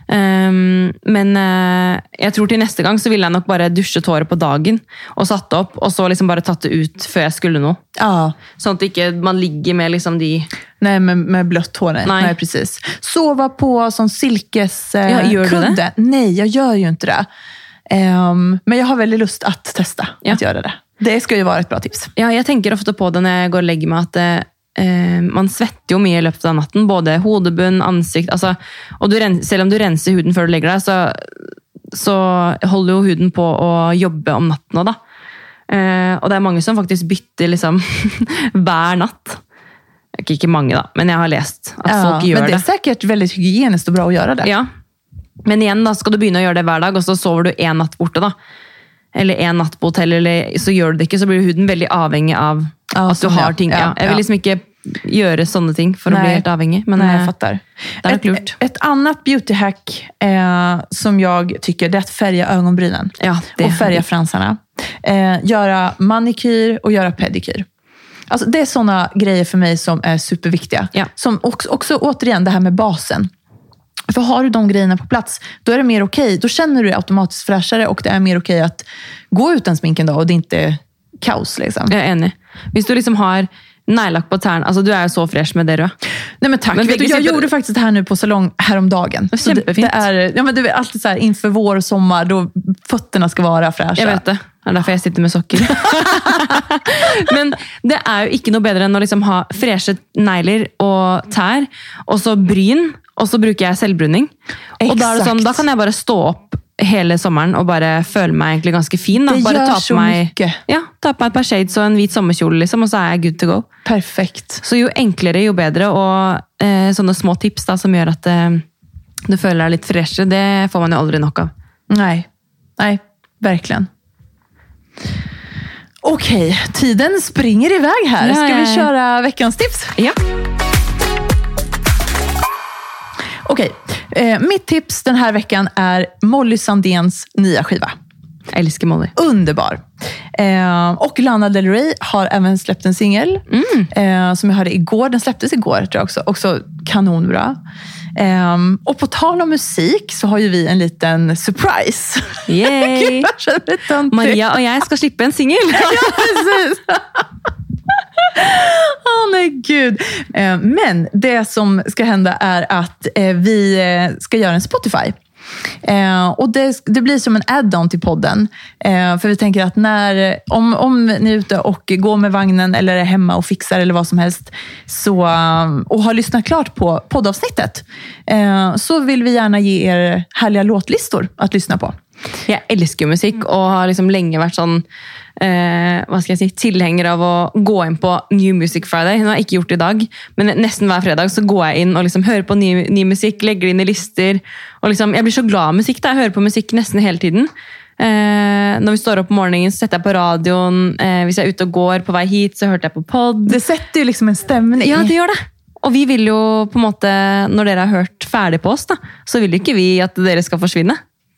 Um, men eh, jeg tror til neste gang så ville jeg nok bare dusjet håret på dagen og satt det opp, og så liksom bare tatt det ut før jeg skulle noe. Ja, Sånn at ikke man ligger med liksom de nej, med, med blött hår. Nej. Nej. precis. Sova på sån silkeskudde. Ja, Eh, gör du kudde. Nej, jag gör ju inte det. Ehm, men jag har väldigt lust att testa Ja. att göra det. Det ska ju vara ett bra tips. Ja, jeg tenker ofte på det når jeg går og legger meg, at eh, man svetter jo mye i løpet av natten. Både hodebunn, ansikt altså, Og du selv om du renser huden før du legger deg, så, så holder jo huden på å jobbe om natten òg, da. Eh, og det er mange som faktisk bytter liksom [LAUGHS] hver natt. Ikke, ikke mange, da, men jeg har lest at folk men gjør det är det. säkert väldigt hygieniskt och bra att göra det. Ja. Men igjen, da skal du begynne å gjøre det hver dag, og så sover du én natt borte. da. Eller én natt på hotell, eller så gjør du det ikke, så blir huden veldig avhengig av Ja, at du har ting. Ja, Ja, jeg vil ja. liksom ikke gjøre sånne ting å bli Nej. helt avhengig. Men Nej, eh, jag fattar. det är ett, klokt. ett annat beautyhack eh, som jag tycker det är att färga ögonbrynen. Ja, och färga fransarna. Eh, göra manikyr och göra pedikyr. Alltså, det är sådana grejer för mig som är superviktiga. Ja. Som också, också återigen det här med basen. För har du de grejerna på plats, då är det mer okej. Då känner du dig automatiskt fräschare och det är mer okej att gå utan smink en dag och det inte är kaos. Liksom. jeg er enig. Hvis du liksom har neglelakk på tærne altså Du jo så fresh med det røde. Nej men tack. Men Vet du, jag gjorde faktiskt det här nu på salong häromdagen. Så det, det är, ja, men det är alltid så här, inför vår och sommar, då fötterna ska vara fräscha. Jeg vet det. Det er derfor jeg sitter med sokker. [LAUGHS] Men det er jo ikke noe bedre enn å liksom ha freshe negler og tær, og så bryn, og så bruker jeg selvbruning. Og da, er det sånn, Exakt. da kan jeg bare stå opp hele sommeren og bare føle meg egentlig ganske fin. Da. Det bare gjør så meg, mye. Ja, ta på meg et par shades og en hvit sommerkjole, liksom, og så er jeg good to go. Perfekt. Så jo enklere, jo bedre. Og eh, sånne små tips da, som gjør at eh, du føler deg litt freshere, det får man jo aldri nok av. Nej, nej, verkligen. Okej, tiden springer iväg här. Ska vi köra veckans tips? Ja. Okej, eh, mitt tips den här veckan är Molly Sandéns nya skiva. Jeg elsker Molly. Underbar. Eh, och Lana Del Rey har även släppt en singel eh, som jag hörde igår. Den släpptes igår tror jag också. Också kanonbra. Eh, och på tal om musik så har ju vi en liten surprise. Yay! Gud, [LAUGHS] jag. Maria og jeg skal slippe en singel. [LAUGHS] Precis. [LAUGHS] [LAUGHS] Åh nej, gud. Eh, men det som ska hända är att eh, vi eh, ska göra en Spotify. Eh, och det, det blir som en add-on till podden. Eh, för vi tänker att när, om, om ni är ute och går med vagnen eller är hemma och fixar eller vad som helst så, och har lyssnat klart på poddavsnittet eh, så vill vi gärna ge er härliga låtlistor att lyssna på. Jag älskar musik och har liksom länge varit sån eh, hva skal jeg si, tilhenger av å gå inn på New Music Friday. Nå har jeg ikke gjort det i dag, men nesten hver fredag så går jeg inn og liksom hører på ny, ny musikk, legger det inn i lister. og liksom, Jeg blir så glad av musikk. da, Jeg hører på musikk nesten hele tiden. Eh, når vi står opp om morgenen, så setter jeg på radioen. Eh, hvis jeg er ute og går på vei hit, så hørte jeg på pod. Det setter ju liksom en stämning. Ja, det gjør det. Og vi vil jo på en måte, når dere har hørt ferdig på oss, da, så vil ikke vi at dere skal forsvinne.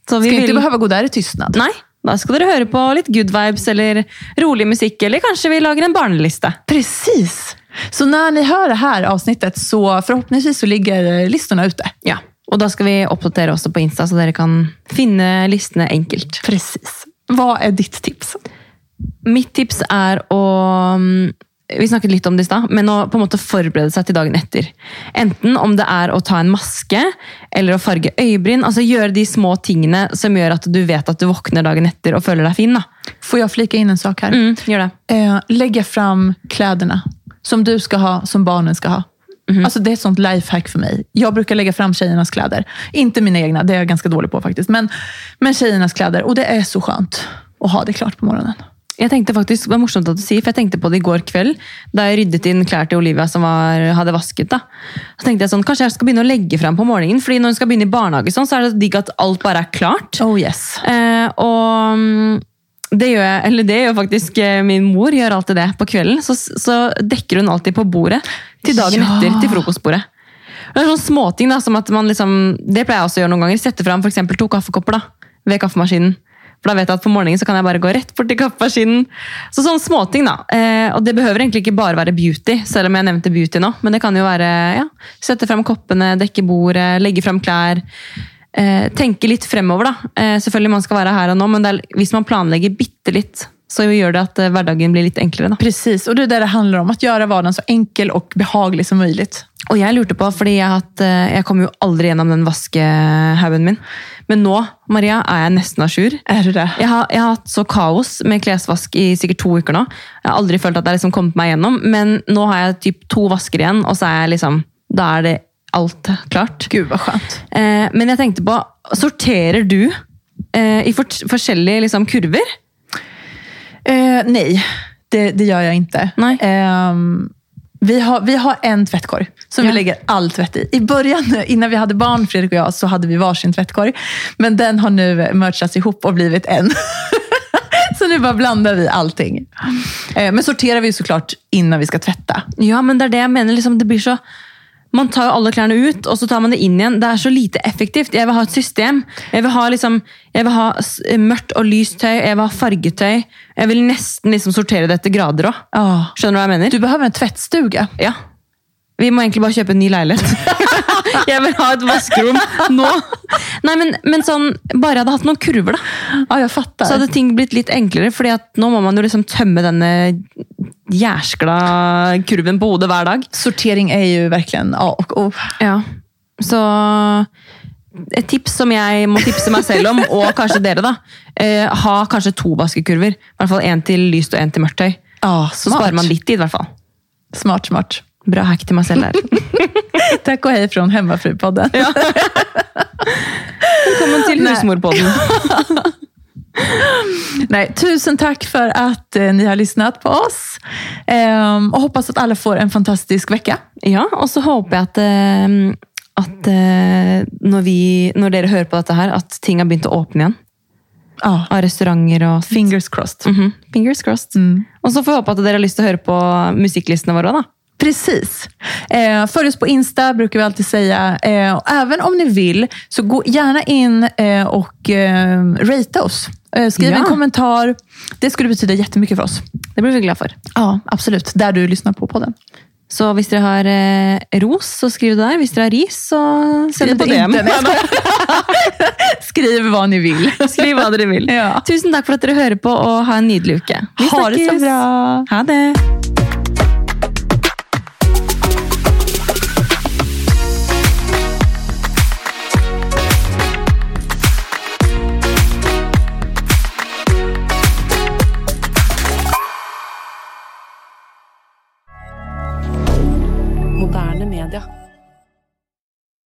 Så vi Ska inte vil... behöva gå där i tystnad. Nei, da skal dere høre på litt good vibes eller rolig musikk, eller kanskje vi lager en barneliste. Precis. Så när ni hör det här avsnittet så förhoppningsvis så ligger listorna ute. Ja, og da skal vi oppdatere også på Insta, så dere kan finne listene enkelt. Precis. Vad är ditt tips? Mitt tips er å mm, Vi snakket litt om det i stad, men å på en måte forberede seg til dagen etter. Enten om det er å ta en maske eller å farge øyebryn. altså Gjøre de små tingene som gjør at du vet at du våkner dagen etter og føler deg fin. da. Får jag flika in en sak här? Mm, gjør det. Eh, lägga fram kläderna som du ska ha, som barnen ska ha. Alltså det är ett sånt lifehack för mig. Jag brukar lägga fram tjejernas kläder. Inte mina egna, det är jag ganska dålig på faktiskt. Men, men tjejernas kläder. Och det är så skönt att ha det klart på morgonen. Jeg tenkte faktisk, det var morsomt at du sier, for jeg tenkte på det i går kveld, da jeg ryddet inn klær til Olivia som var, hadde vasket. da. Så tenkte jeg sånn, Kanskje jeg skal begynne å legge frem på morgenen, fordi når hun skal begynne i barnehage, sånn, så er det digg at alt bare er klart. Oh yes. Eh, og mm, det gjør jeg, eller det gjør faktisk eh, min mor, gjør alltid det på kvelden. Så, så dekker hun alltid på bordet til dagen Ja. etter, til frokostbordet. Det er sånne småting da, som at man liksom, det pleier jeg også å gjøre noen ganger. Sette frem for eksempel to kaffekopper da, ved kaffemaskinen. For da vet jeg at på morgenen så kan jeg bare gå rett bort til kaffemaskinen. Så sånne småting da. Eh, og det behøver egentlig ikke bare være beauty, selv om jeg nevnte beauty nå. Men det kan jo være ja, sette fram koppene, dekke bordet, legge fram klær. Eh, tenke litt fremover, da. Eh, selvfølgelig man skal være her og nå, men det er, hvis man planlegger bitte litt, så gjør det at eh, hverdagen blir litt enklere. da. Precis, och det är det det handlar om. Att göra vardagen så enkel och behaglig som möjligt. Og jeg lurte på, jeg, har hatt, eh, jeg kom jo aldri gjennom den vaskehaugen min. Men nå, Maria, er jeg nesten à jour. Är det det? Jeg har, jeg har hatt så kaos med klesvask i sikkert to uker nå. Jeg har aldri følt at jeg har liksom kommet meg gjennom, men nå har jeg typ to vasker igjen, og så er jeg liksom, da er det alt klart. Gud vad skönt. Eh, men jeg tenkte på, sorterer du i forskjellige liksom, kurver? Eh, nej, det, det gör jag inte. Nej. Ehm, vi, har, vi har en tvättkorg som Ja. vi lägger all tvätt i. I början, [LAUGHS] innan vi hade barn, Fredrik och jag, så hade vi varsin tvättkorg. Men den har nu merchats ihop och blivit en. [LAUGHS] så nu bara blandar vi allting. Eh, men sorterar vi såklart innan vi ska tvätta. Ja, men det er det jeg mener. Liksom, det blir så... Man tar alle klærne ut, og så tar man det inn igjen. Det er så lite effektivt. Jeg vil ha et system. Jeg vil ha, liksom, jeg vil ha s- mørkt og lyst tøy, jeg vil ha fargetøy. Jeg vil nesten liksom sortere det etter grader òg. Ja. Skjønner du hva jeg mener? Du behöver en tvättstuga. Ja. Vi må egentlig bare kjøpe en ny leilighet. [LAUGHS] jeg vil ha et vaskerom nå. Nei, men, men sånn, Bare jeg hadde hatt noen kurver, da. Ja, jag fattar. Så hadde ting blitt litt enklere, fordi at nå må man jo liksom tømme denne jæskla kurven hodet hver dag. Sortering är ju verkligen A och O. Ja. Så et tips som jeg må tipse meg selv om, og kanskje dere, da. Eh, ha kanskje to vaskekurver. I hvert fall Én til lyst og én til mørkt tøy. Ja, Så sparer man litt tid, i hvert fall. Smart, smart. Bra hack til meg selv der. [LAUGHS] Tack och hej från Hemmafrupodden. [LAUGHS] Velkommen til Nei. Husmorpodden. Nej, tusen tack för att eh, ni har lyssnat på oss. Ehm, och hoppas att alla får en fantastisk vecka. Ja, og så håper jeg at, eh, at eh, når, vi, når dere hører på dette her, at ting har begynt å åpne igjen. Ja, Av restauranter og fingers crossed. Mhm, Fingers crossed. Og så får vi håpe at dere har til å høre på musikklistene våre òg, da. Precis. Eh, följ oss på Insta, brukar vi alltid säga. Eh, och även om ni vill, så gå gärna in eh, och eh, rate oss. Eh, skriv Ja. en kommentar. Det skulle betyda jättemycket för oss. Det blir vi glad for. Ja, absolut. Där du lyssnar på podden. Så hvis dere har eh, ros, så skriv det der. Hvis dere har ris, så det på [LAUGHS] Skriv DM. Skriv vad ni vill. Skriv hva dere vil. Ja. Tusen takk for at dere hører på, og ha en nydelig uke. Vi Ha det så bra. Ha det.